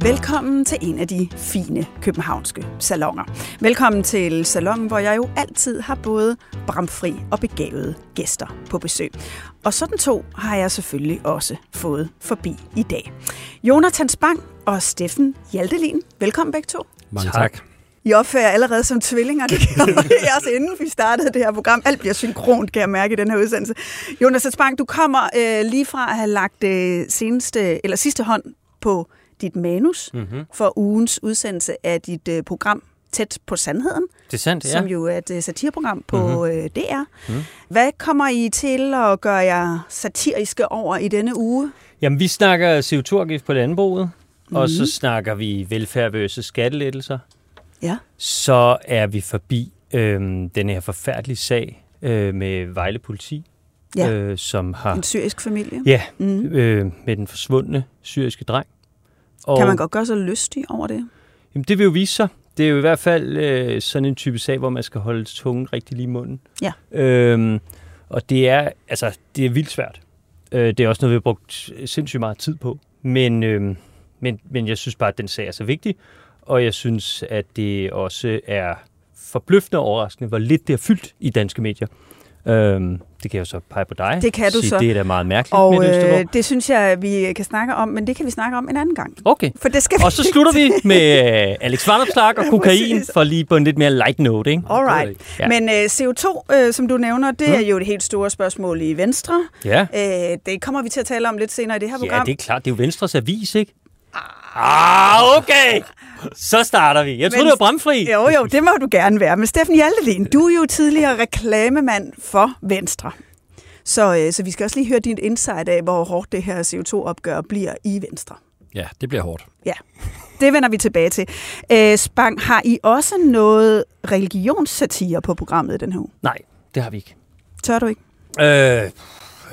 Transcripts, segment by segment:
Velkommen til en af de fine københavnske salonger. Velkommen til salongen, hvor jeg jo altid har både bramfri og begavede gæster på besøg. Og sådan to har jeg selvfølgelig også fået forbi i dag. Jonathan Spang og Steffen Hjaltelin. Velkommen begge to. Mange tak. I opfører allerede som tvillinger. Det gjorde jeg også inden vi startede det her program. Alt bliver synkront, kan jeg mærke i den her udsendelse. Jonas Spang, du kommer øh, lige fra at have lagt øh, seneste, eller sidste hånd på dit manus mm-hmm. for ugens udsendelse af dit øh, program Tæt på Sandheden, Det er sandt, ja. som jo er et øh, satireprogram på mm-hmm. øh, DR. Mm. Hvad kommer I til at gøre jer satiriske over i denne uge? Jamen, vi snakker CO2-afgift på landbruget, mm. og Mhm. så snakker vi velfærd versus skattelettelser. Ja. Så er vi forbi øhm, den her forfærdelige sag øh, med Vejle Politi, Ja. øh, som har... En syrisk familie. Ja, Mm. øh, med den forsvundne syriske dreng. Og, Kan man godt gøre sig lystig over det? Jamen, det vil jo vise sig. Det er jo i hvert fald øh, sådan en type sag, hvor man skal holde tungen rigtig lige i munden. Ja. Øhm, og det er, altså, det er vildt svært. Øh, det er også noget, vi har brugt sindssygt meget tid på. Men, øh, men, men jeg synes bare, at den sag er så vigtig. Og jeg synes, at det også er forbløffende overraskende, hvor lidt det er fyldt i danske medier. Øhm, det kan jeg jo så pege på dig. Det kan du Sige, så. Det er da meget mærkeligt Og med øh, det synes jeg, vi kan snakke om, men det kan vi snakke om en anden gang. Okay. For det skal Og så slutter vi med øh, Alex Vanopslagh og kokain, for lige på en lidt mere light note, ikke? Alright. Ja. Ja. Men øh, CO2, øh, som du nævner, det er jo et helt store spørgsmål i Venstre. Ja. Øh, det kommer vi til at tale om lidt senere i det her Ja, program. det er klart. Det er jo Venstres avis, ikke? Ah, okay. Så starter vi. Jeg troede, Men- det var bramfri. Jo, jo, det må du gerne være. Men Steffen Hjaltelin, du er jo tidligere reklamemand for Venstre. Så, øh, så vi skal også lige høre dit insight af, hvor hårdt det her CO2-opgør bliver i Venstre. Ja, det bliver hårdt. Ja, det vender vi tilbage til. Øh, Spang, har I også noget religionssatire på programmet i den her uge? Nej, det har vi ikke. Tør du ikke? Øh,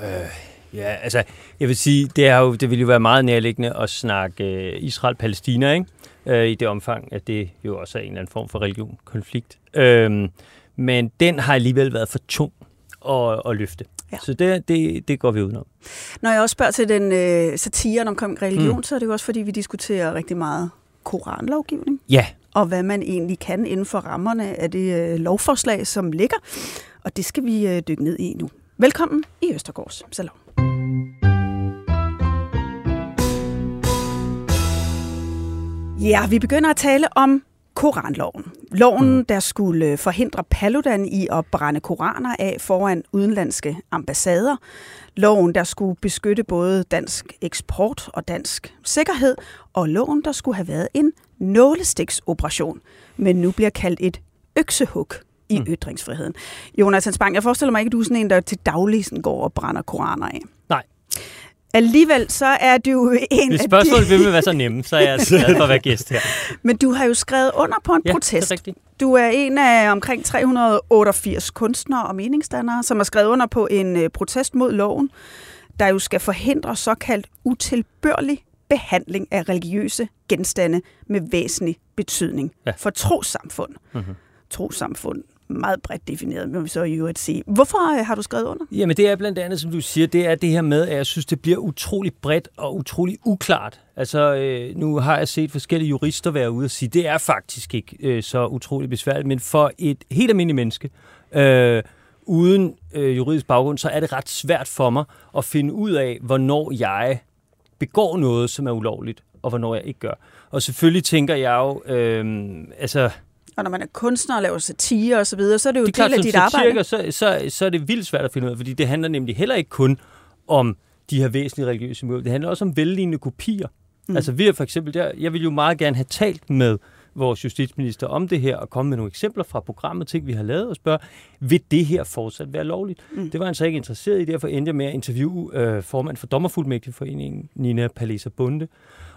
øh, ja, altså, jeg vil sige, det, er jo, det vil jo være meget nærliggende at snakke øh, Israel-Palæstina, ikke? Øh, I det omfang, at det jo også er en eller anden form for religion-konflikt. Øh, men den har alligevel været for tung at, at løfte. Ja. Så det, det, det går vi udenom. Når jeg også spørger til den øh, satiren omkring religion, Mm. så er det jo også, fordi vi diskuterer rigtig meget koranlovgivning, Ja, og hvad man egentlig kan inden for rammerne af det øh, lovforslag, som ligger. Og det skal vi øh, dykke ned i nu. Velkommen i Østergårds Salon. Ja, vi begynder at tale om Koranloven. Loven, der skulle forhindre Paludan i at brænde koraner af foran udenlandske ambassader. Loven, der skulle beskytte både dansk eksport og dansk sikkerhed. Og loven, der skulle have været en nålestiksoperation, men nu bliver kaldt et øksehug i mm. ytringsfriheden. Jonas Hans Bang, jeg forestiller mig ikke, at du er sådan en, der til daglig sådan går og brænder koraner af. nej. Alligevel så er du en Hvis spørgsmålet vil være så nemme, så er jeg glad for at være gæst her. Men du har jo skrevet under på en Ja, protest. det er. Du er en af omkring 388 kunstnere og meningsdannere, som har skrevet under på en øh, protest mod loven, der jo skal forhindre såkaldt utilbørlig behandling af religiøse genstande med væsentlig betydning Ja. for trosamfund. Mhm. Trosamfund, meget bredt defineret, må vi så i øvrigt sige. Hvorfor øh, har du skrevet under? Jamen det er blandt andet, som du siger, det er det her med, at jeg synes, det bliver utrolig bredt og utrolig uklart. Altså øh, nu har jeg set forskellige jurister være ude og sige, det er faktisk ikke øh, så utrolig besværligt, men for et helt almindeligt menneske, øh, uden øh, juridisk baggrund, så er det ret svært for mig at finde ud af, hvornår jeg begår noget, som er ulovligt, og hvornår jeg ikke gør. Og selvfølgelig tænker jeg jo, øh, altså... Og når man er kunstner og laver satire osv., så, videre, så er det jo det er en del af dit arbejde. så, så, så er det vildt svært at finde ud af, fordi det handler nemlig heller ikke kun om de her væsentlige religiøse symboler. Det handler også om vellignende kopier. Mm. Altså vi har for eksempel der, jeg vil jo meget gerne have talt med vores justitsminister om det her, og komme med nogle eksempler fra programmet, ting vi har lavet, og spørge, vil det her fortsat være lovligt? Mm. Det var han så ikke interesseret i, derfor endte jeg med at interviewe øh, formand for Dommerfuldmægtigforeningen, Nina Palesa Bunde,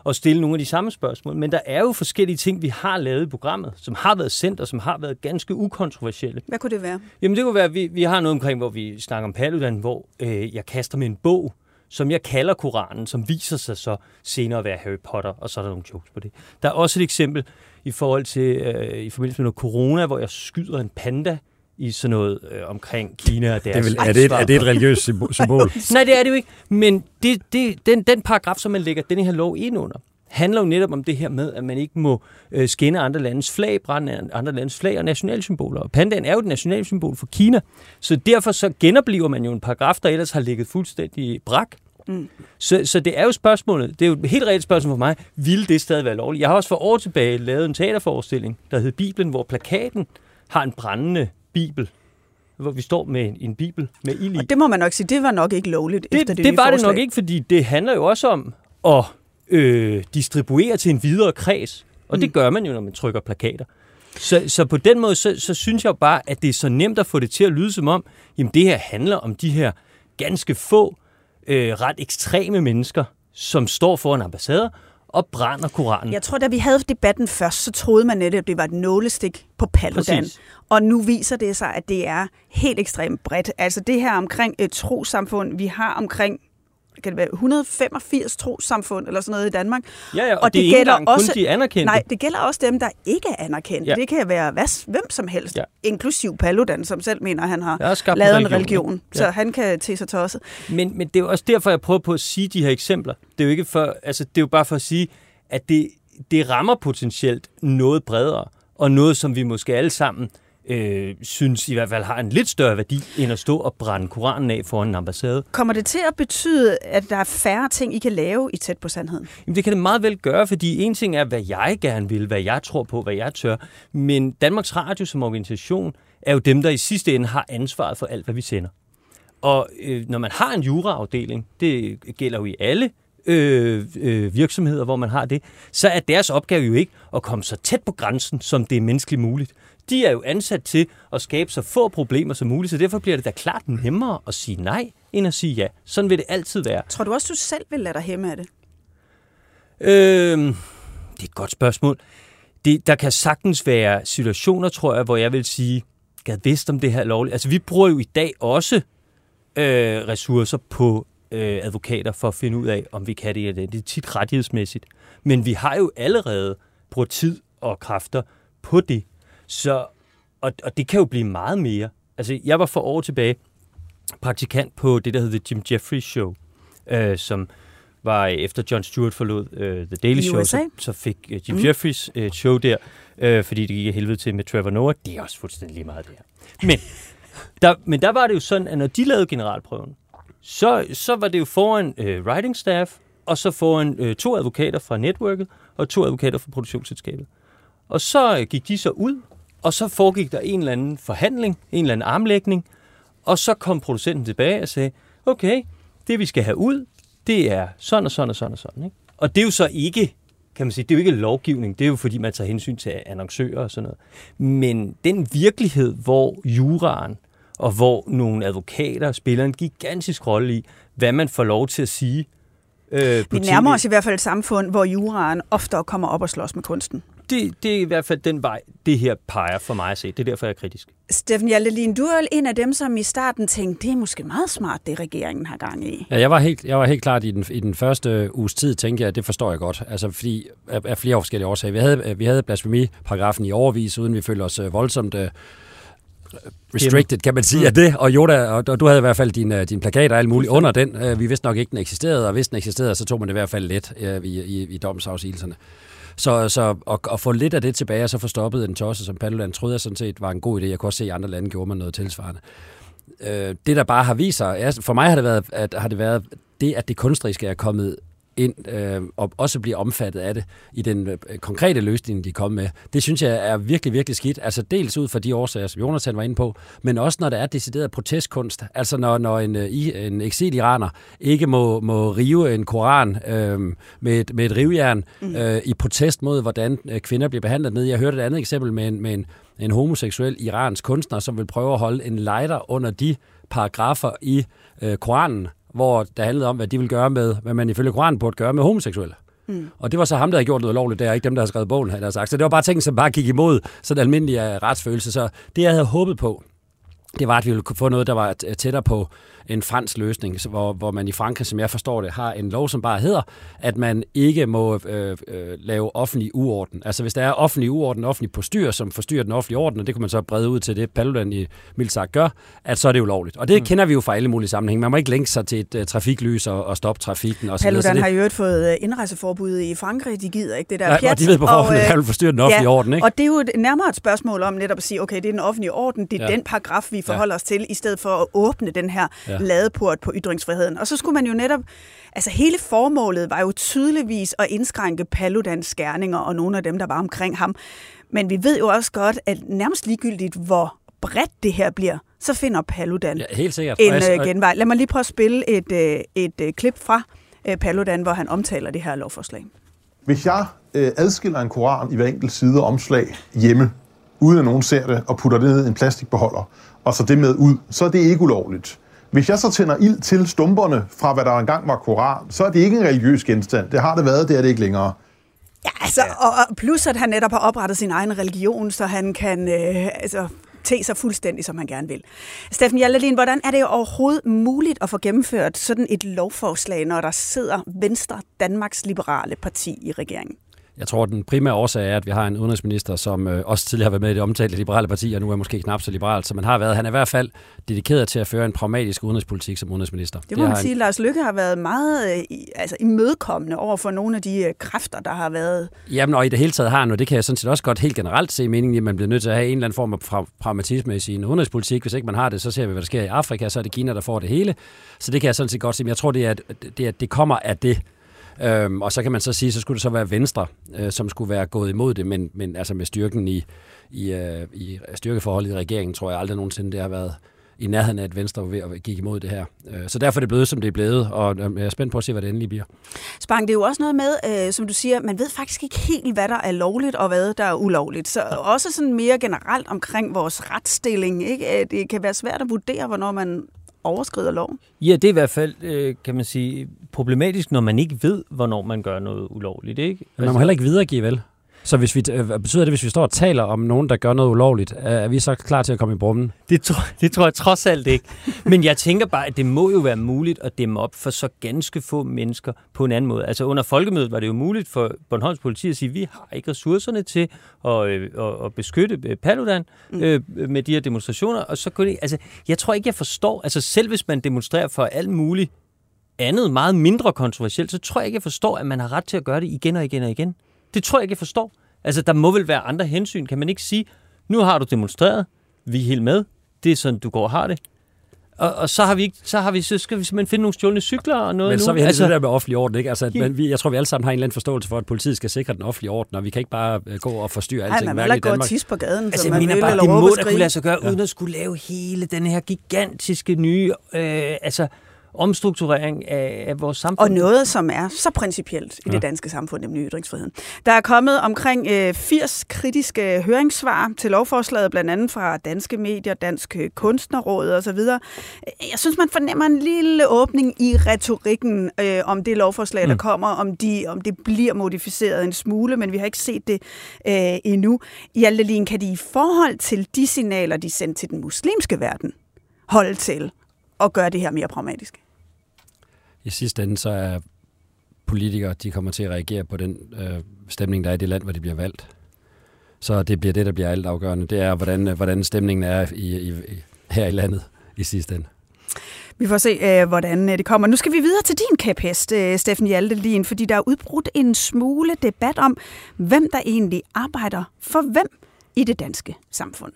og stille nogle af de samme spørgsmål. Men der er jo forskellige ting, vi har lavet i programmet, som har været sendt, og som har været ganske ukontroversielle. Hvad kunne det være? Jamen det kunne være, at vi, vi har noget omkring, hvor vi snakker om Paludan, hvor øh, jeg kaster med en bog, som jeg kalder Koranen, som viser sig så senere at være Harry Potter, og så er der nogle jokes på det. Der er også et eksempel i forhold til, øh, i forbindelse med noget corona, hvor jeg skyder en panda i sådan noget øh, omkring Kina og deres Det er, vel, er, det et, er det et religiøst symbol? Nej, det er det jo ikke. Men det, det, den, den paragraf, som man lægger den her lov ind under, handler jo netop om det her med, at man ikke må øh, skænde andre landes flag, brænde andre landes flag og nationalsymboler. Og pandaen er jo et nationalsymbol for Kina, så derfor så genoplever man jo en paragraf, der ellers har ligget fuldstændig brak. Mm. Så, så det er jo spørgsmålet, det er jo et helt reelt spørgsmål for mig, ville det stadig være lovligt? Jeg har også for år tilbage lavet en teaterforestilling, der hed Bibelen, hvor plakaten har en brændende bibel hvor vi står med en bibel med ild i. Og det må man nok sige, det var nok ikke lovligt det, efter det Det var forslag. det nok ikke, fordi det handler jo også om at øh, distribuere til en videre kreds. Og mm. det gør man jo, når man trykker plakater. Så, så på den måde, så, så synes jeg jo bare, at det er så nemt at få det til at lyde som om, jamen det her handler om de her ganske få, øh, ret ekstreme mennesker, som står foran ambassader og brænder Koranen. Jeg tror, da vi havde debatten først, så troede man netop, at det var et nålestik på Paludan. Præcis. Og nu viser det sig, at det er helt ekstremt bredt. Altså det her omkring et trosamfund, vi har omkring kan det være 185 trosamfund eller sådan noget i Danmark. Ja, ja og, og det, det gælder også, kun de anerkendte. Nej, det gælder også dem, der ikke er anerkendte. Ja. Det kan være hvad, hvem som helst, ja. inklusiv Paludan, som selv mener, han har lavet en religion, religion ja. så han kan til sig tosset. Men, men det er jo også derfor, jeg prøver på at sige de her eksempler. Det er jo ikke for, altså det er jo bare for at sige, at det, det rammer potentielt noget bredere, og noget, som vi måske alle sammen øh, synes i hvert fald har en lidt større værdi, end at stå og brænde Koranen af foran en ambassade. Kommer det til at betyde, at der er færre ting, I kan lave i tæt på sandheden? Jamen, det kan det meget vel gøre, fordi en ting er, hvad jeg gerne vil, hvad jeg tror på, hvad jeg tør, men Danmarks Radio som organisation er jo dem, der i sidste ende har ansvaret for alt, hvad vi sender. Og øh, når man har en juraafdeling, det gælder jo i alle øh, øh, virksomheder, hvor man har det, så er deres opgave jo ikke at komme så tæt på grænsen, som det er menneskeligt muligt de er jo ansat til at skabe så få problemer som muligt, så derfor bliver det da klart nemmere at sige nej, end at sige ja. Sådan vil det altid være. Tror du også, du selv vil lade dig hæmme af det? Øhm, det er et godt spørgsmål. Det, der kan sagtens være situationer, tror jeg, hvor jeg vil sige, gad vidst om det her lovligt. Altså, vi bruger jo i dag også øh, ressourcer på øh, advokater for at finde ud af, om vi kan det eller det. Det er tit rettighedsmæssigt. Men vi har jo allerede brugt tid og kræfter på det. Så, og, og det kan jo blive meget mere. Altså, jeg var for år tilbage praktikant på det, der hedder The Jim Jeffries Show, øh, som var efter John Stewart forlod øh, The Daily Show, så, så fik øh, Jim mm. Jeffries et øh, show der, øh, fordi det gik af helvede til med Trevor Noah. Det er også fuldstændig lige meget det her. Men der, men der var det jo sådan, at når de lavede generalprøven, så, så var det jo foran øh, writing staff, og så foran øh, to advokater fra netværket, og to advokater fra produktionsselskabet. Og så øh, gik de så ud og så foregik der en eller anden forhandling, en eller anden armlægning, og så kom producenten tilbage og sagde, okay, det vi skal have ud, det er sådan og sådan og sådan og sådan. Ikke? Og det er jo så ikke, kan man sige, det er jo ikke lovgivning, det er jo fordi, man tager hensyn til annoncører og sådan noget. Men den virkelighed, hvor juraen og hvor nogle advokater spiller en gigantisk rolle i, hvad man får lov til at sige. Øh, Vi nærmer os i hvert fald et samfund, hvor juraen oftere kommer op og slås med kunsten det, det er i hvert fald den vej, det her peger for mig at se. Det er derfor, jeg er kritisk. Steffen Hjaltelin, du er en af dem, som i starten tænkte, det er måske meget smart, det regeringen har gang i. Ja, jeg var helt, jeg var helt klart i den, i den første uges tid, tænkte jeg, at det forstår jeg godt. Altså, fordi af, af flere forskellige årsager. Vi havde, vi havde blasfemiparagrafen i overvis, uden vi følte os uh, voldsomt uh, restricted, kan man sige, af det. Og Yoda, og, og du havde i hvert fald din, din plakat og alt muligt under den. Vi vidste nok ikke, den eksisterede, og hvis den eksisterede, så tog man det i hvert fald let i, i, i domsafsigelserne. Så, så at, at få lidt af det tilbage, og så få stoppet en tosse som Paludan, troede jeg sådan set var en god idé. Jeg kunne også se, at andre lande gjorde man noget tilsvarende. Øh, det, der bare har vist sig, for mig har det været, at, har det været det, at det kunstneriske er kommet ind øh, og også bliver omfattet af det i den øh, konkrete løsning, de kom med. Det synes jeg er virkelig, virkelig skidt. Altså dels ud fra de årsager, som Jonathan var inde på, men også når der er decideret protestkunst. Altså når, når en, øh, en eksil-iraner ikke må, må rive en koran øh, med, et, med et rivjern mm. øh, i protest mod, hvordan øh, kvinder bliver behandlet ned. Jeg hørte et andet eksempel med en, med en, en homoseksuel iransk kunstner, som vil prøve at holde en lighter under de paragrafer i øh, Koranen, hvor der handlede om, hvad de ville gøre med, hvad man ifølge Koranen burde gøre med homoseksuelle. Mm. Og det var så ham, der havde gjort noget lovligt der, ikke dem, der havde skrevet bogen, havde sagt. Så det var bare ting, som bare gik imod sådan almindelig uh, retsfølelse. Så det, jeg havde håbet på, det var, at vi ville kunne få noget, der var tættere på en fransk løsning, hvor, hvor man i Frankrig, som jeg forstår det, har en lov, som bare hedder, at man ikke må øh, øh, lave offentlig uorden. Altså hvis der er offentlig uorden, offentlig postyr, som forstyrrer den offentlige orden, og det kunne man så brede ud til det, Paludan i mildt gør, at så er det ulovligt. Og det mm. kender vi jo fra alle mulige sammenhænge. Man må ikke længe sig til et uh, trafiklys og, og stoppe trafikken. Og Paludan har jo fået øh, indrejseforbud i Frankrig. De gider ikke det der ja, pjat. Og de ved på forhånd, at det vil forstyrre den offentlige ja, orden. Ikke? Og det er jo et, nærmere et spørgsmål om netop at sige, okay, det er den offentlige orden, det er ja. den paragraf, vi forholder ja. os til, i stedet for at åbne den her ja. Ladeport på ytringsfriheden. Og så skulle man jo netop Altså hele formålet var jo tydeligvis at indskrænke Paludans skærninger og nogle af dem, der var omkring ham. Men vi ved jo også godt, at nærmest ligegyldigt, hvor bredt det her bliver, så finder Paludan ja, helt sikkert. en uh, genvej. Lad mig lige prøve at spille et, uh, et uh, klip fra uh, Paludan, hvor han omtaler det her lovforslag. Hvis jeg uh, adskiller en koran i hver enkelt side omslag hjemme, uden at nogen ser det, og putter det ned i en plastikbeholder, og så det med ud, så er det ikke ulovligt. Hvis jeg så tænder ild til stumperne fra, hvad der engang var koran, så er det ikke en religiøs genstand. Det har det været, det er det ikke længere. Ja, altså, og plus at han netop har oprettet sin egen religion, så han kan øh, altså, te sig fuldstændig, som han gerne vil. Steffen Hjaltelin, hvordan er det overhovedet muligt at få gennemført sådan et lovforslag, når der sidder Venstre, Danmarks Liberale Parti i regeringen? Jeg tror, den primære årsag er, at vi har en udenrigsminister, som øh, også tidligere har været med i det omtalte liberale parti, og nu er måske knap så liberalt, som han har været. Han er i hvert fald dedikeret til at føre en pragmatisk udenrigspolitik som udenrigsminister. Det må det man sige. En... Lars Lykke har været meget øh, altså, imødekommende over for nogle af de øh, kræfter, der har været... Jamen, og i det hele taget har han, og det kan jeg sådan set også godt helt generelt se meningen at man bliver nødt til at have en eller anden form af pragmatisme i sin udenrigspolitik. Hvis ikke man har det, så ser vi, hvad der sker i Afrika, så er det Kina, der får det hele. Så det kan jeg sådan set godt se. Men jeg tror, det, er, det, er, det kommer af det Øhm, og så kan man så sige, så skulle det så være Venstre, øh, som skulle være gået imod det, men, men altså med styrken i, i, øh, i styrkeforholdet i regeringen, tror jeg aldrig nogensinde, det har været i nærheden af, at Venstre var ved at gik imod det her. Øh, så derfor er det blevet, som det er blevet, og jeg er spændt på at se, hvad det endelig bliver. Spang, det er jo også noget med, øh, som du siger, man ved faktisk ikke helt, hvad der er lovligt og hvad der er ulovligt. Så også sådan mere generelt omkring vores retsstilling. Ikke? Øh, det kan være svært at vurdere, hvornår man overskrider loven? Ja, det er i hvert fald, øh, kan man sige, problematisk, når man ikke ved, hvornår man gør noget ulovligt. Ikke? Men man må altså- heller ikke videregive, vel? Så hvis vi, øh, betyder det, hvis vi står og taler om nogen, der gør noget ulovligt, er vi så klar til at komme i brummen? Det tror, det tror jeg trods alt ikke. Men jeg tænker bare, at det må jo være muligt at dæmme op for så ganske få mennesker på en anden måde. Altså under folkemødet var det jo muligt for Bornholms politi at sige, at vi har ikke ressourcerne til at, øh, at, at beskytte øh, Paludan mm. øh, med de her demonstrationer. Og så kunne det, altså, jeg tror ikke, jeg forstår, altså selv hvis man demonstrerer for alt muligt andet, meget mindre kontroversielt, så tror jeg ikke, jeg forstår, at man har ret til at gøre det igen og igen og igen. Det tror jeg ikke, jeg forstår. Altså, der må vel være andre hensyn. Kan man ikke sige, nu har du demonstreret, vi er helt med, det er sådan, du går og har det. Og, og så, har vi ikke, så, har vi, så skal vi simpelthen finde nogle stjålne cykler og noget Men nu. så er vi altså, det der med offentlig orden, ikke? Altså, at, men vi, jeg tror, vi alle sammen har en eller anden forståelse for, at politiet skal sikre den offentlige orden, og vi kan ikke bare uh, gå og forstyrre alting. Nej, man vil ikke gå og tisse på gaden, altså, man mener bare, det må da kunne lade sig gøre, ja. uden at skulle lave hele den her gigantiske nye... Øh, altså, omstrukturering af, af vores samfund. Og noget, som er så principielt i ja. det danske samfund, nemlig ytringsfriheden. Der er kommet omkring øh, 80 kritiske høringssvar til lovforslaget, blandt andet fra Danske Medier, Dansk Kunstnerråd osv. Jeg synes, man fornemmer en lille åbning i retorikken øh, om det lovforslag, mm. der kommer, om, de, om det bliver modificeret en smule, men vi har ikke set det øh, endnu. Hjalte kan de i forhold til de signaler, de sendte til den muslimske verden, holde til at gøre det her mere pragmatisk? I sidste ende, så er politikere, de kommer til at reagere på den øh, stemning, der er i det land, hvor de bliver valgt. Så det bliver det, der bliver alt afgørende. Det er, hvordan, øh, hvordan stemningen er i, i, her i landet i sidste ende. Vi får se, øh, hvordan øh, det kommer. Nu skal vi videre til din kæphest, øh, Steffen Hjaltelin, fordi der er udbrudt en smule debat om, hvem der egentlig arbejder for hvem i det danske samfund.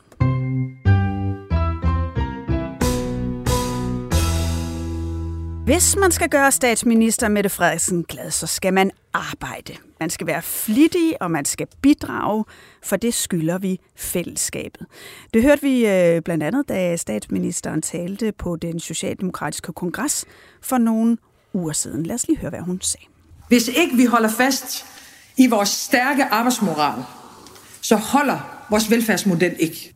Hvis man skal gøre statsminister Mette Frederiksen glad, så skal man arbejde. Man skal være flittig, og man skal bidrage, for det skylder vi fællesskabet. Det hørte vi øh, blandt andet, da statsministeren talte på den socialdemokratiske kongres for nogle uger siden. Lad os lige høre, hvad hun sagde. Hvis ikke vi holder fast i vores stærke arbejdsmoral, så holder vores velfærdsmodel ikke.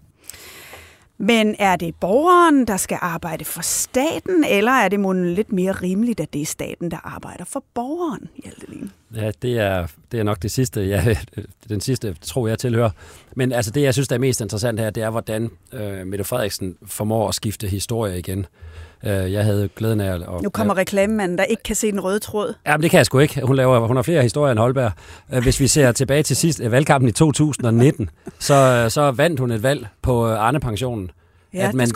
Men er det borgeren, der skal arbejde for staten, eller er det måske lidt mere rimeligt, at det er staten, der arbejder for borgeren, Hjaltelin? Ja, det er, det er nok det sidste, ja, den sidste tro, jeg tilhører. Men altså det, jeg synes, der er mest interessant her, det er, hvordan øh, Mette Frederiksen formår at skifte historie igen. Øh, jeg havde glæden af at... Nu kommer reklamemanden, der ikke kan se den røde tråd. Ja, men det kan jeg sgu ikke. Hun, laver, hun har flere historier end Holberg. Øh, Hvis vi ser tilbage til sidst øh, valgkampen i 2019, så, så vandt hun et valg på Arne-pensionen. Ja, dyt med,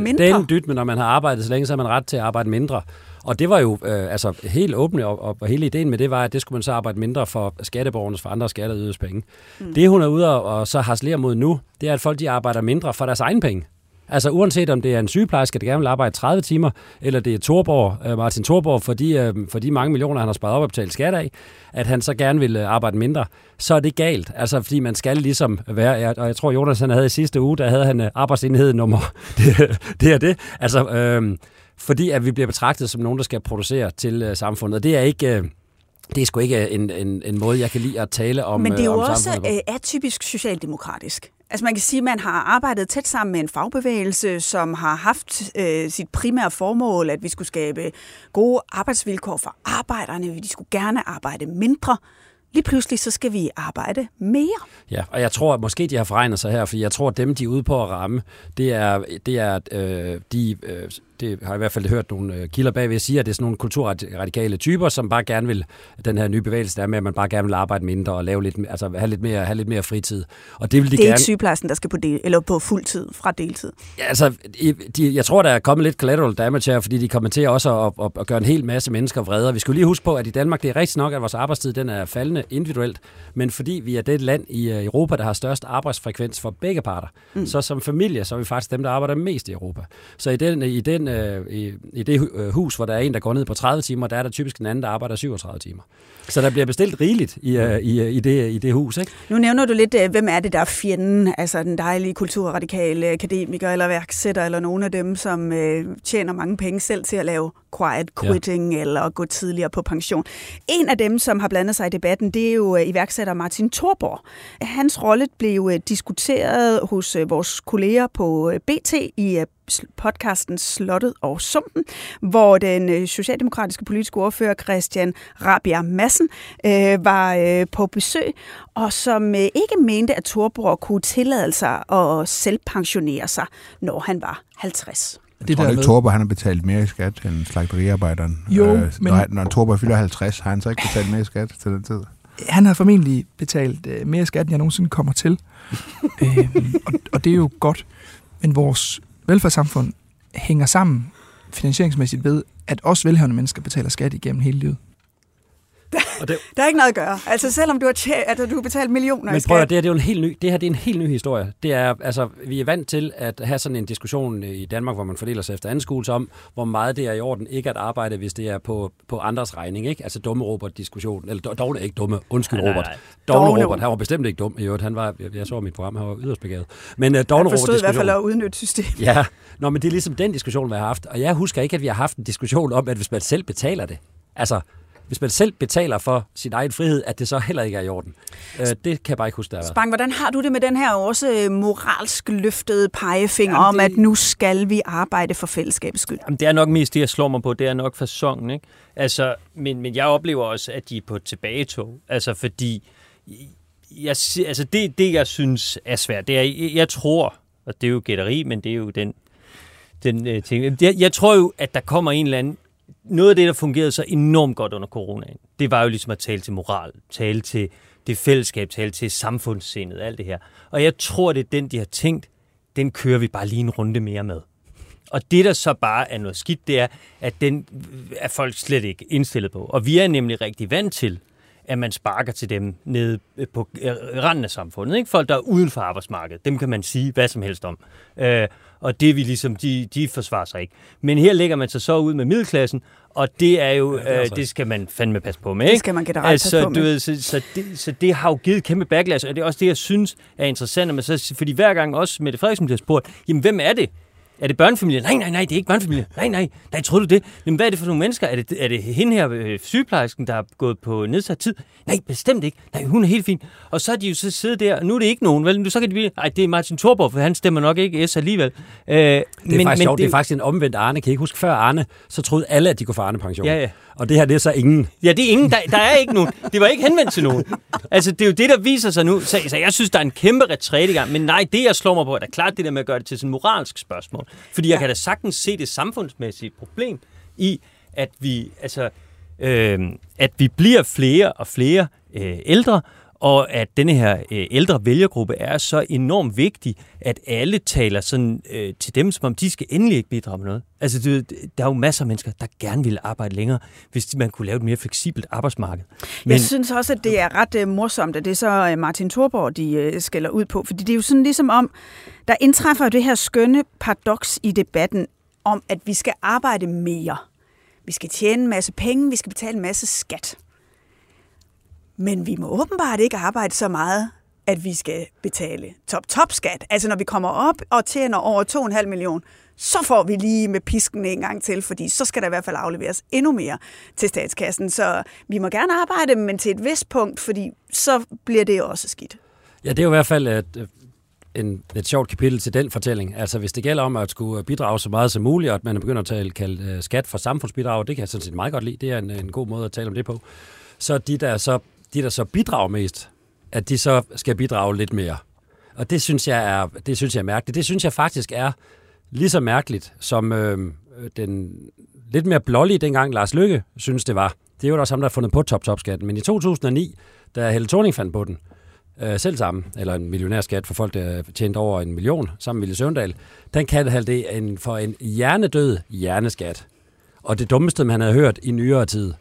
mindre. Det er en dyt, men når man har arbejdet så længe, så har man ret til at arbejde mindre. Og det var jo øh, altså helt åbent, og, og, og hele ideen med det var, at det skulle man så arbejde mindre for skatteborgernes, for andre skatteyderes penge. Mm. Det hun er ude og, og så harcelerer mod nu, det er, at folk de arbejder mindre for deres egen penge. Altså uanset om det er en sygeplejerske, der gerne vil arbejde 30 timer, eller det er Torborg, øh, Martin Torborg, for de, øh, for de mange millioner, han har sparet op og betalt skat af, at han så gerne vil øh, arbejde mindre, så er det galt. Altså fordi man skal ligesom være, og jeg tror Jonas han havde i sidste uge, der havde han arbejdsenhed nummer, det, det er det. Altså øh, fordi at vi bliver betragtet som nogen, der skal producere til øh, samfundet. Og det er ikke... Øh, det er sgu ikke en, en, en måde, jeg kan lide at tale om Men det er jo om også øh, atypisk socialdemokratisk. Altså man kan sige, at man har arbejdet tæt sammen med en fagbevægelse, som har haft øh, sit primære formål, at vi skulle skabe gode arbejdsvilkår for arbejderne. De skulle gerne arbejde mindre. Lige pludselig så skal vi arbejde mere. Ja, og jeg tror, at måske de har forregnet sig her, for jeg tror, at dem, de er ude på at ramme, det er, det er øh, de, øh, det har jeg i hvert fald hørt nogle øh, kilder bagved sige, at det er sådan nogle kulturradikale typer, som bare gerne vil, den her nye bevægelse, der er med, at man bare gerne vil arbejde mindre og lave lidt, altså have lidt mere, have lidt mere fritid. Og det vil de Det er gerne... ikke sygeplejersken, der skal på, del, eller på fuld tid fra deltid. Ja, altså, de, jeg tror, der er kommet lidt collateral damage her, fordi de kommer til også at, at, at gøre en hel masse mennesker vrede. Vi skal jo lige huske på, at i Danmark, det er rigtigt nok, at vores arbejdstid den er faldende individuelt, men fordi vi er det land i øh, Europa, der har størst arbejdsfrekvens for begge parter, mm. så som familie, så er vi faktisk dem, der arbejder mest i Europa. Så i, den, i, den, øh, i, i det øh, hus, hvor der er en, der går ned på 30 timer, der er der typisk en anden, der arbejder 37 timer. Så der bliver bestilt rigeligt i, øh, i, øh, i, det, i det hus, ikke? Nu nævner du lidt, øh, hvem er det, der er fjenden? Altså den dejlige kulturradikale akademiker eller værksætter, eller nogle af dem, som øh, tjener mange penge selv til at lave quiet quitting ja. eller gå tidligere på pension. En af dem, som har blandet sig i debatten, det er jo iværksætter Martin Thorborg. Hans rolle blev diskuteret hos vores kolleger på BT i podcasten Slottet og Sumpen, hvor den øh, socialdemokratiske politiske ordfører Christian Rabia Madsen øh, var øh, på besøg, og som øh, ikke mente, at Thorborg kunne tillade sig at selvpensionere sig, når han var 50. Jeg tror ikke, Torber han har betalt mere i skat end slagteriarbejderen. Jo, øh, men- Når, når Torber fylder 50, har han så ikke betalt mere i skat til den tid? Han har formentlig betalt øh, mere skat, end jeg nogensinde kommer til. øhm, og, og det er jo godt. Men vores velfærdssamfund hænger sammen finansieringsmæssigt ved, at også velhavende mennesker betaler skat igennem hele livet. Og det, Der er ikke noget at gøre. Altså selvom du har, tjent, altså, du har betalt millioner i Men skat. prøv at, det her, det er jo en helt ny, det her det er en helt ny historie. Det er, altså, vi er vant til at have sådan en diskussion i Danmark, hvor man fordeler sig efter anskuelse om, hvor meget det er i orden ikke at arbejde, hvis det er på, på andres regning. Ikke? Altså dumme Robert-diskussion. Eller dog- dog er ikke dumme. Undskyld, Nej, Robert. nej. Dogne Dogne Robert. Han var bestemt ikke dum. I øvrigt, han var, jeg, jeg så mit program, han var yderst begavet. Men uh, Dogne Han forstod i hvert fald Robert-diskussion. at udnytte systemet. Ja, Nå, men det er ligesom den diskussion, vi har haft. Og jeg husker ikke, at vi har haft en diskussion om, at hvis man selv betaler det, altså hvis man selv betaler for sin egen frihed, at det så heller ikke er i orden. Øh, det kan jeg bare ikke huske, der. Spang, hvordan har du det med den her også øh, moralsk løftede pegefinger Jamen, om, det- at nu skal vi arbejde for fællesskabets skyld? Jamen, det er nok mest det, jeg slår mig på. Det er nok fasongen, ikke? Altså, men, men jeg oplever også, at de er på et tilbagetog. Altså, fordi... Jeg, altså, det, det, jeg synes er svært, det er, jeg, jeg tror, og det er jo gætteri, men det er jo den, den øh, ting. Jeg, jeg tror jo, at der kommer en eller anden... Noget af det, der fungerede så enormt godt under coronaen, det var jo ligesom at tale til moral, tale til det fællesskab, tale til samfundssindet, alt det her. Og jeg tror, det er den, de har tænkt, den kører vi bare lige en runde mere med. Og det, der så bare er noget skidt, det er, at den er folk slet ikke indstillet på. Og vi er nemlig rigtig vant til, at man sparker til dem nede på øh, randen af samfundet. Ikke? Folk, der er uden for arbejdsmarkedet. Dem kan man sige hvad som helst om. Øh, og det vi ligesom, de, de forsvarer sig ikke. Men her lægger man sig så ud med middelklassen, og det er jo, Ja, det er øh, det skal man fandme passe på med. Det Ikke? skal man generelt passe altså, på du med. ved, så, så, det, så det har jo givet et kæmpe backlash, og det er også det, jeg synes er interessant. at man så, fordi hver gang også Mette Frederiksen bliver spurgt, jamen hvem er det? Er det børnefamilien? Nej, nej, nej, det er ikke børnefamilien. Nej, nej, nej, tror du det? Jamen, hvad er det for nogle mennesker? Er det, er det hende her, øh, sygeplejersken, der er gået på nedsat tid? Nej, bestemt ikke. Nej, hun er helt fin. Og så er de jo så siddet der, og nu er det ikke nogen, vel? Nu så kan de blive, nej, det er Martin Thorborg, for han stemmer nok ikke S alligevel. Øh, Det er men, faktisk sjovt, det, det er faktisk en omvendt Arne. Kan I ikke huske, før Arne, så troede alle, at de kunne få Arne-pension. Ja, ja. Og det her, det er så ingen. Ja, det er ingen. Der, der er ikke nogen. Det var ikke henvendt til nogen. Altså, det er jo det, der viser sig nu. Så, så jeg synes, der er en kæmpe retræt i gang. Men nej, det jeg slår mig på, er da klart det der med at gøre det til sådan et moralsk spørgsmål. Koranloven. Fordi jeg kan da sagtens se det samfundsmæssige problem i, at vi, altså, øh, at vi bliver flere og flere øh, ældre, og at denne her øh, ældre vælgergruppe er så enormt vigtig, at alle taler sådan øh, til dem, som om de skal endelig ikke bidrage med noget. Altså, det, der er jo masser af mennesker, der gerne vil arbejde længere, hvis man kunne lave et mere fleksibelt arbejdsmarked. Men... Jeg synes også, at det er ret uh, morsomt, at det er så Martin Thorborg, de uh, skælder ud på, fordi det er jo sådan ligesom om, der indtræffer det her skønne paradoks i debatten om, at vi skal arbejde mere. Vi skal tjene en masse penge, vi skal betale en masse skat. Men vi må åbenbart ikke arbejde så meget, at vi skal betale top-top-skat. Altså når vi kommer op og tjener over 2,5 millioner, så får vi lige med pisken en gang til, fordi så skal der i hvert fald afleveres endnu mere til statskassen. Så vi må gerne arbejde, men til et vist punkt, fordi så bliver det også skidt. Ja, det er jo i hvert fald et, øh, en, et sjovt kapitel til den fortælling. Altså hvis det gælder om at skulle øh, bidrage så meget som muligt, og at man begynder at tale kalde øh, skat for samfundsbidrag, det kan jeg sådan set meget godt lide. Det er en, en god måde at tale om det på. Så de, der så de, der så bidrager mest, at de så skal bidrage lidt mere. Og det synes jeg er, det synes jeg er mærkeligt. Det synes jeg faktisk er lige så mærkeligt, som øh, den lidt mere blålige dengang Lars Lykke synes det var. Det er jo også ham, der har fundet på top-top-skatten. Men i 2009, da Helle Thorning fandt på den, øh, selv sammen, eller en millionærskat for folk, der tjente over en million, sammen med Ville Søvndal, den kaldte han det en, for en hjernedød hjerneskat. Og det dummeste, man havde hørt i nyere tid.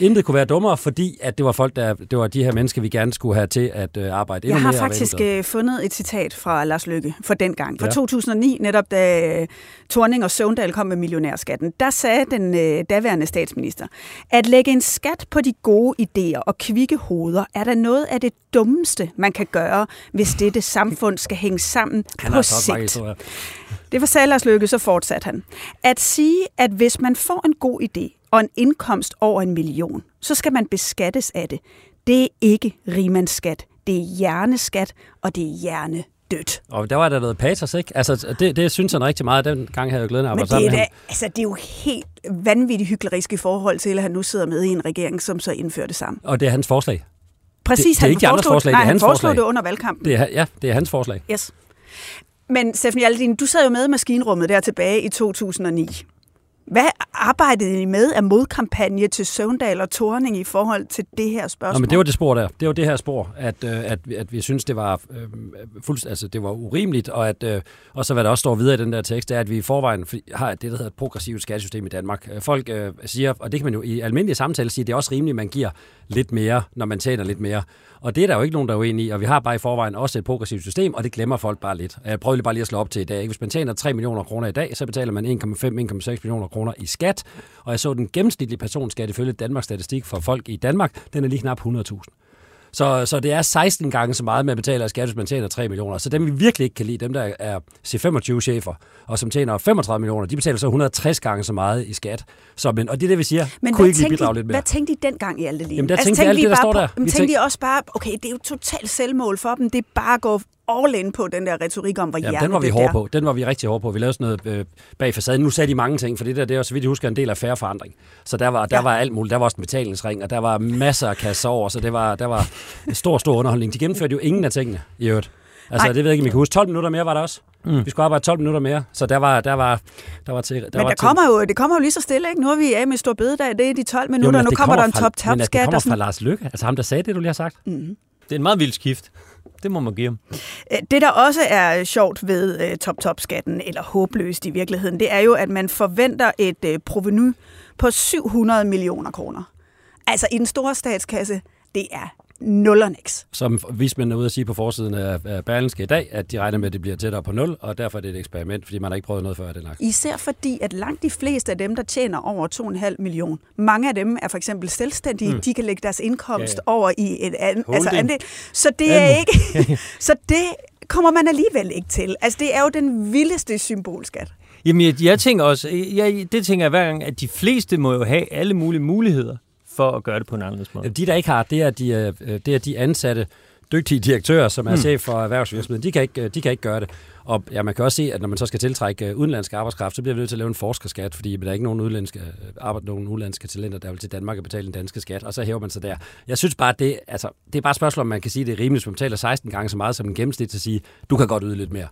Intet kunne være dummere, fordi at det var folk, der, det var de her mennesker, vi gerne skulle have til at øh, arbejde endnu. Jeg har mere faktisk øh, fundet et citat fra Lars Lykke for den gang, fra ja. 2009, netop da øh, Torning og Søvndal kom med millionærskatten. Der sagde den øh, daværende statsminister, at lægge en skat på de gode idéer og kvikke hoveder er der noget af det dummeste, man kan gøre, hvis dette samfund skal hænge sammen Han på sigt. Det var sagde Lars Løkke, så fortsatte han. At sige, at hvis man får en god idé, og en indkomst over en million, så skal man beskattes af det. Det er ikke rimandsskat. Det er hjerneskat, og det er hjerne dødt. Og der var der noget patos, ikke? Altså, det, det synes han rigtig meget. Den gang havde jeg glædet af at sammen det, altså, det er jo helt vanvittigt hyklerisk i forhold til, at han nu sidder med i en regering, som så indfører det samme. Og det er hans forslag. Præcis, det, det er han ikke andres forslag, nej, det er hans han forslag. det under valgkampen. Det er, ja, det er hans forslag. Yes. Men Steffen Hjaltin, du sad jo med i maskinrummet der tilbage i 2009. Hvad arbejdede I med af modkampagne til Søvndal og Torning i forhold til det her spørgsmål? Nå, men det var det spor der. Det var det her spor, at, øh, at, at vi synes det var øh, fuldst, altså det var urimeligt, og at øh, og så hvad der også står videre i den der tekst, er, at vi i forvejen har det, der hedder et progressivt skattesystem i Danmark. Øh, folk øh, siger, og det kan man jo i almindelige samtaler sige, det er også rimeligt, at man giver lidt mere, når man tjener lidt mere. Og det er der jo ikke nogen, der er uenige i, og vi har bare i forvejen også et progressivt system, og det glemmer folk bare lidt. Jeg prøver lige bare lige at slå op til i dag. Hvis man tjener 3 millioner kroner i dag, så betaler man 1,5-1,6 millioner kroner i skat, og jeg så den gennemsnitlige personskat ifølge Danmarks Statistik for folk i Danmark, den er lige knap 100.000. Så, så det er 16 gange så meget, man betaler i skat, hvis man tjener 3 millioner. Så dem, vi virkelig ikke kan lide, dem der er C25-chefer, og som tjener 35 millioner, de betaler så 160 gange så meget i skat. Så, men, og det er det, vi siger. Men kunne ikke lige bidrage lidt mere? Hvad tænkte I dengang i alt det liv? Jamen, der altså, tænkte, tænkte alt det, der står der. Tænkte tænkte I også bare, okay, det er jo totalt selvmål for dem, det er bare at gå all in på den der retorik om, hvor Jamen, den var vi hårde på. Den var vi rigtig hårde på. Vi lavede sådan noget øh, bag facaden. Nu sagde de mange ting, for det der, det er så vidt jeg husker, en del af færre forandring. Så der var, der ja. var alt muligt. Der var også en betalingsring, og der var masser af kasser over, så det var, der var en stor, stor underholdning. De gennemførte jo ingen af tingene i øvrigt. Altså, Ej. det ved jeg ikke, om I kan huske. 12 minutter mere var der også. Mm. Vi skulle arbejde 12 minutter mere, så der var, der var, der var til... Der men var der til. kommer jo, det kommer jo lige så stille, ikke? Nu er vi af med stor bededag, det er de 12 minutter, jo, nu kommer, kommer der en top top Men det kommer fra Lars Lykke, altså ham, der sagde det, du lige har sagt. Mm. Det er en meget vild skift. Det må man give øh, Det, der også er sjovt ved uh, top-top-skatten, eller håbløst i virkeligheden, det er jo, at man forventer et øh, uh, proveny på 700 millioner kroner. Altså i den store statskasse, det er nul og niks. Som vismændene er ude at sige på forsiden af Berlinske i dag, at de regner med, at det bliver tættere på nul, og derfor er det et eksperiment, fordi man har ikke prøvet noget før den slags. Især fordi, at langt de fleste af dem, der tjener over 2,5 million, mange af dem er for eksempel selvstændige, mm. de kan lægge deres indkomst ja, ja. over i et andet altså andel. Så det er ikke... så det kommer man alligevel ikke til. Altså, det er jo den vildeste symbolskat. Jamen, jeg, jeg tænker også, jeg, det tænker jeg hver gang, at de fleste må jo have alle mulige muligheder for at gøre det på en anden måde. De, der ikke har, det er de, øh, det er de ansatte, dygtige direktører, som er mm. chef for erhvervsvirksomheden, de kan, ikke, de kan ikke gøre det. Og ja, man kan også se, at når man så skal tiltrække øh, udenlandsk arbejdskraft, så bliver vi nødt til at lave en forskerskat, fordi der er ikke nogen udenlandske, øh, arbejde, nogen udenlandske talenter, der vil til Danmark at betale en danske skat, og så hæver man sig der. Jeg synes bare, det, altså, det er bare et spørgsmål, om man kan sige, at det er rimeligt, hvis man betaler 16 gange så meget som en gennemsnit, til at sige, du kan godt yde lidt mere.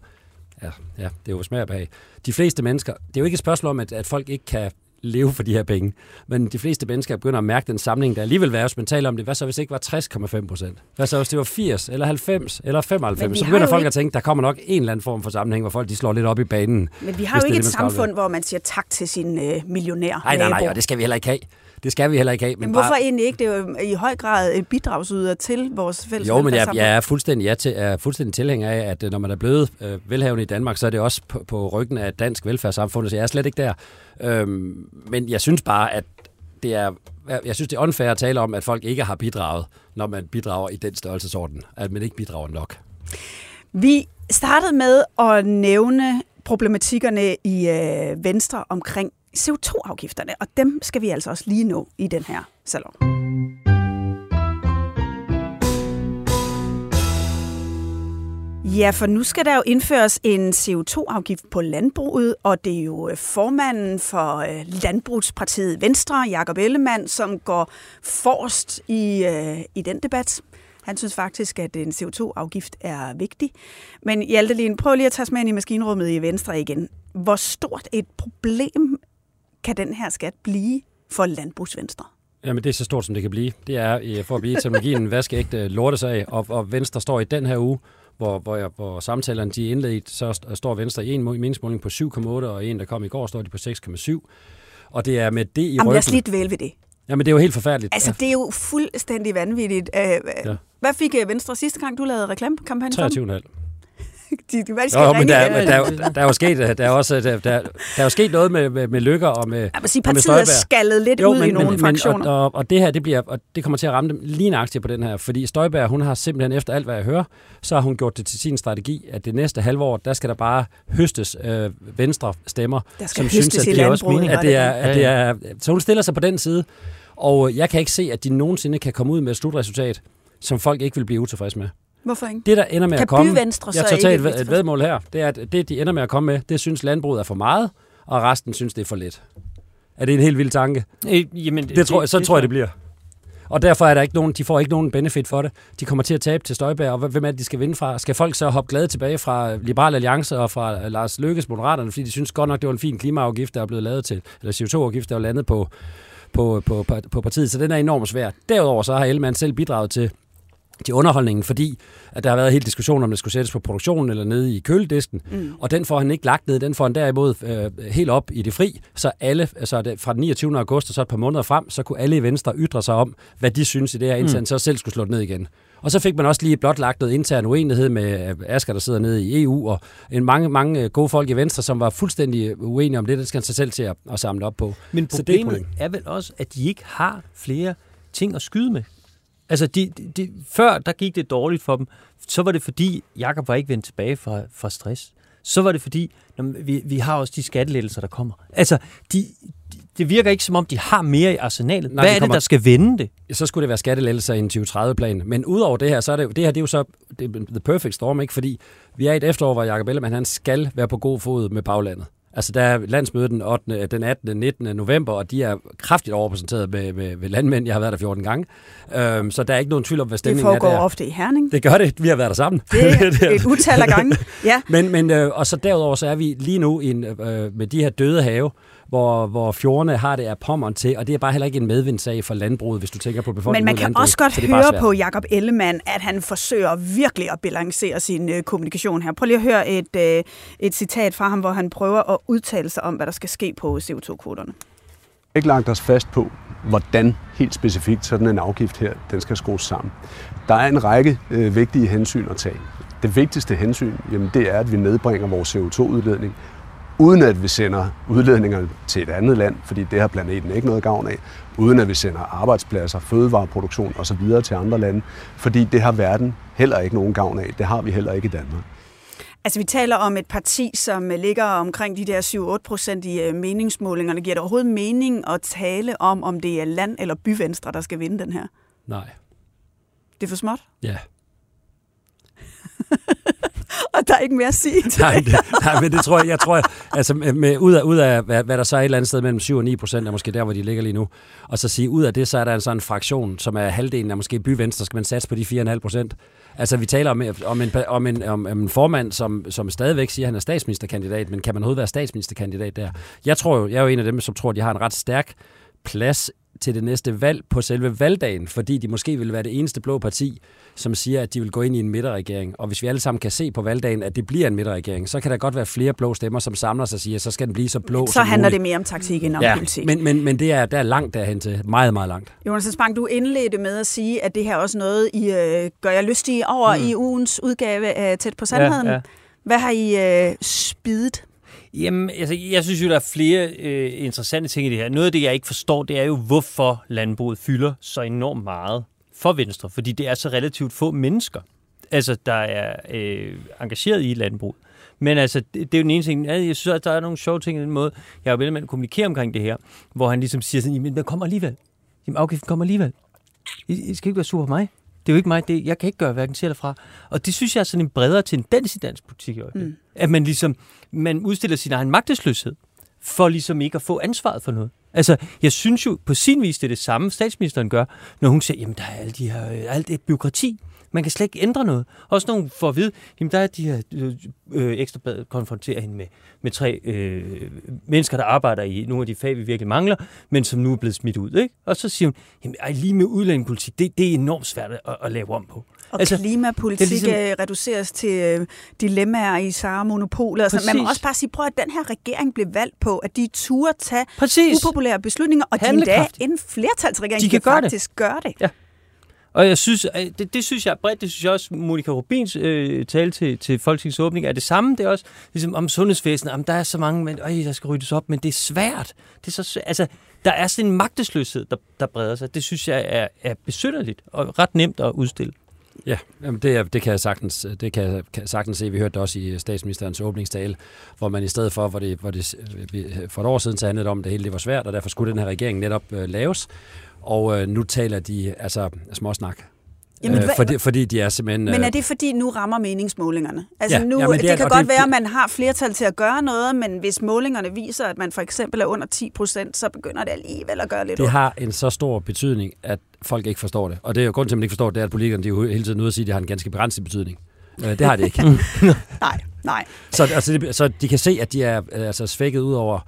ja, ja, det er jo smag og. De fleste mennesker, det er jo ikke et spørgsmål om, at, at folk ikke kan leve for de her penge. Men de fleste mennesker begynder at mærke den samling, der alligevel være, hvis man taler om det. Hvad så, hvis det ikke var 60,5 procent? Hvad så, hvis det var 80, eller 90, eller 95? Så begynder folk ikke... at tænke, der kommer nok en eller anden form for sammenhæng, hvor folk de slår lidt op i banen. Men vi har jo ikke et samfund, hvor man siger tak til sin øh, millionær Nej, nej, nej, og det skal vi heller ikke have. Det skal vi heller ikke have. Men, men hvorfor bare... egentlig ikke? Det er jo i høj grad et bidragsyder til vores fælles Jo, men jeg, jeg er fuldstændig, jeg til, er fuldstændig tilhænger af, at øh, når man er blevet øh, velhavende i Danmark, så er det også på, på ryggen af dansk velfærdssamfund, så jeg er slet ikke der. Øhm, men jeg synes bare, at det er, jeg synes, det er unfair at tale om, at folk ikke har bidraget, når man bidrager i den størrelsesorden, at man ikke bidrager nok. Vi startede med at nævne problematikkerne i øh, Venstre omkring CO2-afgifterne, og dem skal vi altså også lige nå i den her salon. Ja, for nu skal der jo indføres en CO2-afgift på landbruget, og det er jo øh, formanden for øh, Landbrugspartiet Venstre, Jakob Ellemann, som går forrest i, øh, i den debat. Han synes faktisk, at en CO2-afgift er vigtig. Men Hjaltelin, prøv lige at tage os med ind i maskinrummet i Venstre igen. Hvor stort et problem kan den her skat blive for landbrugsvenstre? Jamen, det er så stort, som det kan blive. Det er for at blive teknologien vaskeægte lortesag, og, og Venstre står i den her uge, hvor, hvor, jeg, hvor samtalerne de er indledt, så står Venstre i en meningsmåling på 7,8, og en, der kom i går, står de på 6,7. Og det er med det i Jamen, ryggen. jeg er slidt vel ved det. Jamen, det er jo helt forfærdeligt. Altså, det er jo fuldstændig vanvittigt. Øh, ja. Hvad fik øh, Venstre sidste gang, du lavede reklamekampagne 23,5 de, de jo, jo, men der, der, der, der, er jo sket, der er også, der, der, der er jo sket noget med, med, med lykker og med, Jeg vil sige, partiet er skaldet lidt jo, ud men, i nogle men, fraktioner. Og, og, og, det her, det, bliver, og det kommer til at ramme dem lige nøjagtigt på den her, fordi Støjberg, hun har simpelthen efter alt, hvad jeg hører, så har hun gjort det til sin strategi, at det næste halvår, der skal der bare høstes øh, venstre stemmer, som synes, at det, er også mening, at det er, at det er, så hun stiller sig på den side, og jeg kan ikke se, at de nogensinde kan komme ud med et slutresultat, som folk ikke vil blive utilfredse med. Hvorfor ikke? Det, der ender med kan at komme... Venstre jeg tager et, et vedmål her. Det er, at det, de ender med at komme med, det synes landbruget er for meget, og resten synes, det er for lidt. Er det en helt vild tanke? Øh, jamen, det, det, tror, så det, tror jeg, det bliver. Og derfor er der ikke nogen, de får ikke nogen benefit for det. De kommer til at tabe til Støjberg, og hvem er det, de skal vinde fra? Skal folk så hoppe glade tilbage fra Liberal Alliance og fra Lars Løkkes Moderaterne, fordi de synes godt nok, det var en fin klimaafgift, der er blevet lavet til, eller CO2-afgift, der er landet på, på, på, på partiet, så den er enormt svær. Derudover så har Ellemann selv bidraget til til underholdningen, fordi at der har været helt diskussion om, det skulle sættes på produktionen eller nede i køledisken. Mm. Og den får han ikke lagt ned, den får han derimod øh, helt op i det fri. Så alle, altså det, fra den 29. august og så et par måneder frem, så kunne alle i Venstre ytre sig om, hvad de synes i det her, indtil mm. så selv skulle slå det ned igen. Og så fik man også lige blot lagt noget intern uenighed med øh, Asger, der sidder nede i EU, og en mange, mange gode folk i Venstre, som var fuldstændig uenige om det. Det skal han sig selv til at, at samle op på. Men problemet så det er, er vel også, at de ikke har flere ting at skyde med. Altså, de, de, de, før der gik det dårligt for dem, så var det fordi, Jakob var ikke vendt tilbage fra, fra stress. Så var det fordi, når vi, vi har også de skattelettelser, der kommer. Altså, de, de, det virker ikke som om, de har mere i arsenalet. Nej, Hvad er kommer, det, der skal vende det? Så skulle det være skattelettelser i en 2030-plan. Men udover det her, så er det, det her det er jo så det the perfect storm, ikke? Fordi vi er i et efterår, hvor Jacob Ellemann, han skal være på god fod med baglandet. Altså, der er landsmødet den, 8., den 18. 19. november, og de er kraftigt overrepræsenteret med, med, med landmænd. Jeg har været der 14 gange. Øhm, så der er ikke nogen tvivl om, hvad stemningen er Det foregår ofte i Herning. Det gør det. Vi har været der sammen. Det er et utal af gange, ja. men, men, øh, og så derudover, så er vi lige nu i en, øh, med de her døde have, hvor, hvor fjordene har det af pommeren til, og det er bare heller ikke en medvindsag for landbruget, hvis du tænker på befolkningen. Men man kan også godt høre på Jakob Ellemann, at han forsøger virkelig at balancere sin øh, kommunikation her. Prøv lige at høre et, øh, et citat fra ham, hvor han prøver at udtale sig om, hvad der skal ske på CO2-kvoterne. ikke lagt os fast på, hvordan helt specifikt sådan en afgift her, den skal skrues sammen. Der er en række øh, vigtige hensyn at tage. Det vigtigste hensyn, jamen, det er, at vi nedbringer vores CO2-udledning uden at vi sender udledninger til et andet land, fordi det har planeten ikke noget gavn af, uden at vi sender arbejdspladser, fødevareproduktion osv. til andre lande, fordi det har verden heller ikke nogen gavn af. Det har vi heller ikke i Danmark. Altså, vi taler om et parti, som ligger omkring de der 7-8 procent i øh, meningsmålingerne. Giver det overhovedet mening at tale om, om det er land- eller byvenstre, der skal vinde den her? Nej. Det er for småt? Ja. og der er ikke mere at sige til nej, det, nej, men det tror jeg, jeg tror, altså med, ud af, ud af hvad, hvad, der så er et eller andet sted mellem 7 og 9 procent, er måske der, hvor de ligger lige nu, og så sige, ud af det, så er der en sådan fraktion, som er halvdelen af måske byvenstre, skal man satse på de 4,5 procent. Altså, vi taler om, om, en, om, en, om en formand, som, som stadigvæk siger, at han er statsministerkandidat, men kan man overhovedet være statsministerkandidat der? Jeg tror jo, jeg er jo en af dem, som tror, at de har en ret stærk plads til det næste valg på selve valgdagen, fordi de måske vil være det eneste blå parti, som siger, at de vil gå ind i en midterregering. Og hvis vi alle sammen kan se på valgdagen, at det bliver en midterregering, så kan der godt være flere blå stemmer, som samler sig og siger, at så skal den blive så blå Så som handler muligt. det mere om taktik end om ja, politik. Men, men, men det er, der er langt derhen til. Meget, meget langt. Jonas Spang, du indledte med at sige, at det her er også noget, I øh, gør jeg lystige over mm. i ugens udgave af Tæt på Sandheden. Ja, ja. Hvad har I øh, spidet? Jamen, altså, jeg synes jo, der er flere øh, interessante ting i det her. Noget af det, jeg ikke forstår, det er jo, hvorfor landbruget fylder så enormt meget for Venstre. Fordi det er så relativt få mennesker, altså, der er øh, engageret i landbruget. Men altså, det, det er jo den ene ting. Jeg synes, at der er nogle sjove ting i den måde, jeg har jo med at kommunikere omkring det her, hvor han ligesom siger sådan, jamen, den kommer alligevel. Jamen, afgiften kommer alligevel. I, I skal ikke være sur på mig. Det er jo ikke mig. Det, jeg kan ikke gøre hverken til eller fra. Og det synes jeg er sådan en bredere tendens i dansk politik i øjeblikket. Mm. At man ligesom, man udstiller sin egen magtesløshed, for ligesom ikke at få ansvaret for noget. Altså, jeg synes jo på sin vis, det er det samme, statsministeren gør, når hun siger, jamen der er alle de her, alt det byråkrati. Man kan slet ikke ændre noget. Også hun får at vide, jamen der er de her øh, øh, ekstrabladet konfronterer hende med, med tre øh, mennesker, der arbejder i nogle af de fag, vi virkelig mangler, men som nu er blevet smidt ud. Ikke? Og så siger hun, jamen ej, lige med udlændingepolitik, det, det er enormt svært at, at lave om på. Og altså, klimapolitik ligesom... reduceres til øh, dilemmaer i samme monopoler. Altså, man må også bare sige, prøv at den her regering blev valgt på, at de turde tage Præcis. upopulære beslutninger, og de endda en flertalsregering de kan, kan gøre faktisk det. gøre det. Ja. Og jeg synes, det, det synes jeg er bredt, det synes jeg også, Monika Rubins øh, tale til, til Folketingets åbning er det samme. Det er også ligesom om sundhedsvæsenet, om der er så mange, men, øj, der skal ryddes op, men det er svært. Det er så, altså, der er sådan en magtesløshed, der, der breder sig. Det synes jeg er, er besynderligt og ret nemt at udstille. Ja, jamen det, er, det kan jeg sagtens, det kan jeg, kan sagtens se. Vi hørte det også i statsministerens åbningstale, hvor man i stedet for, hvor det, hvor det øh, for et år siden så handlede om, at det hele det var svært, og derfor skulle den her regering netop øh, laves. Og øh, nu taler de altså småsnak. Jamen, øh, fordi, fordi de er simpelthen... Men er det fordi, nu rammer meningsmålingerne? Altså ja, nu, jamen, det, det, er, kan godt det, være, at man har flertal til at gøre noget, men hvis målingerne viser, at man for eksempel er under 10 procent, så begynder det alligevel at gøre lidt Det ondt. har en så stor betydning, at folk ikke forstår det. Og det er jo grund til, at man ikke forstår det, det er, at politikerne de er jo hele tiden ude at sige, at det har en ganske begrænset betydning. Øh, det har det ikke. nej, nej. Så, altså, det, så de kan se, at de er altså, svækket ud over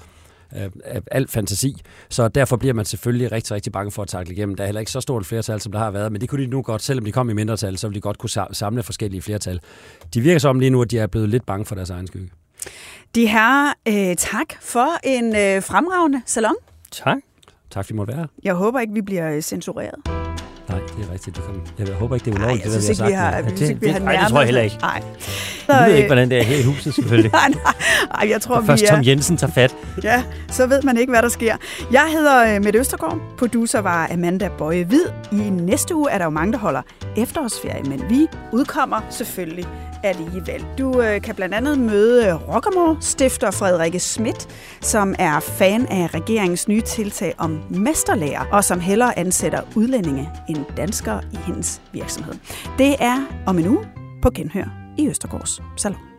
øh, alt fantasi. Så derfor bliver man selvfølgelig rigtig, rigtig bange for at takle igennem. Der er heller ikke så stort et flertal, som der har været, men det kunne de nu godt, selvom de kom i mindretal, så ville de godt kunne samle forskellige flertal. De virker som lige nu, at de er blevet lidt bange for deres egen skygge. De her, øh, tak for en øh, fremragende salon. Tak. Tak fordi I måtte være Jeg håber ikke, vi bliver censureret. Nej, det er rigtigt. Det kan, jeg håber ikke, det er ulovligt, det, der, vi har sagt. Ja, det, det, det, vi har det, ej, det tror jeg heller ikke. Nej. Så, jeg ved ikke, hvordan det er her i huset, selvfølgelig. nej, nej. Ej, jeg tror, først vi er... Tom Jensen tager fat. Ja, så ved man ikke, hvad der sker. Jeg hedder øh, Mette Østergaard. Producer var Amanda Bøje Hvid. I næste uge er der jo mange, der holder efterårsferie, men vi udkommer selvfølgelig alligevel. Du øh, kan blandt andet møde øh, Rockamore stifter Frederikke Schmidt, som er fan af regeringens nye tiltag om mesterlærer, og som hellere ansætter udlændinge end danskere i hendes virksomhed. Det er om en uge på genhør i Østergaards Salon.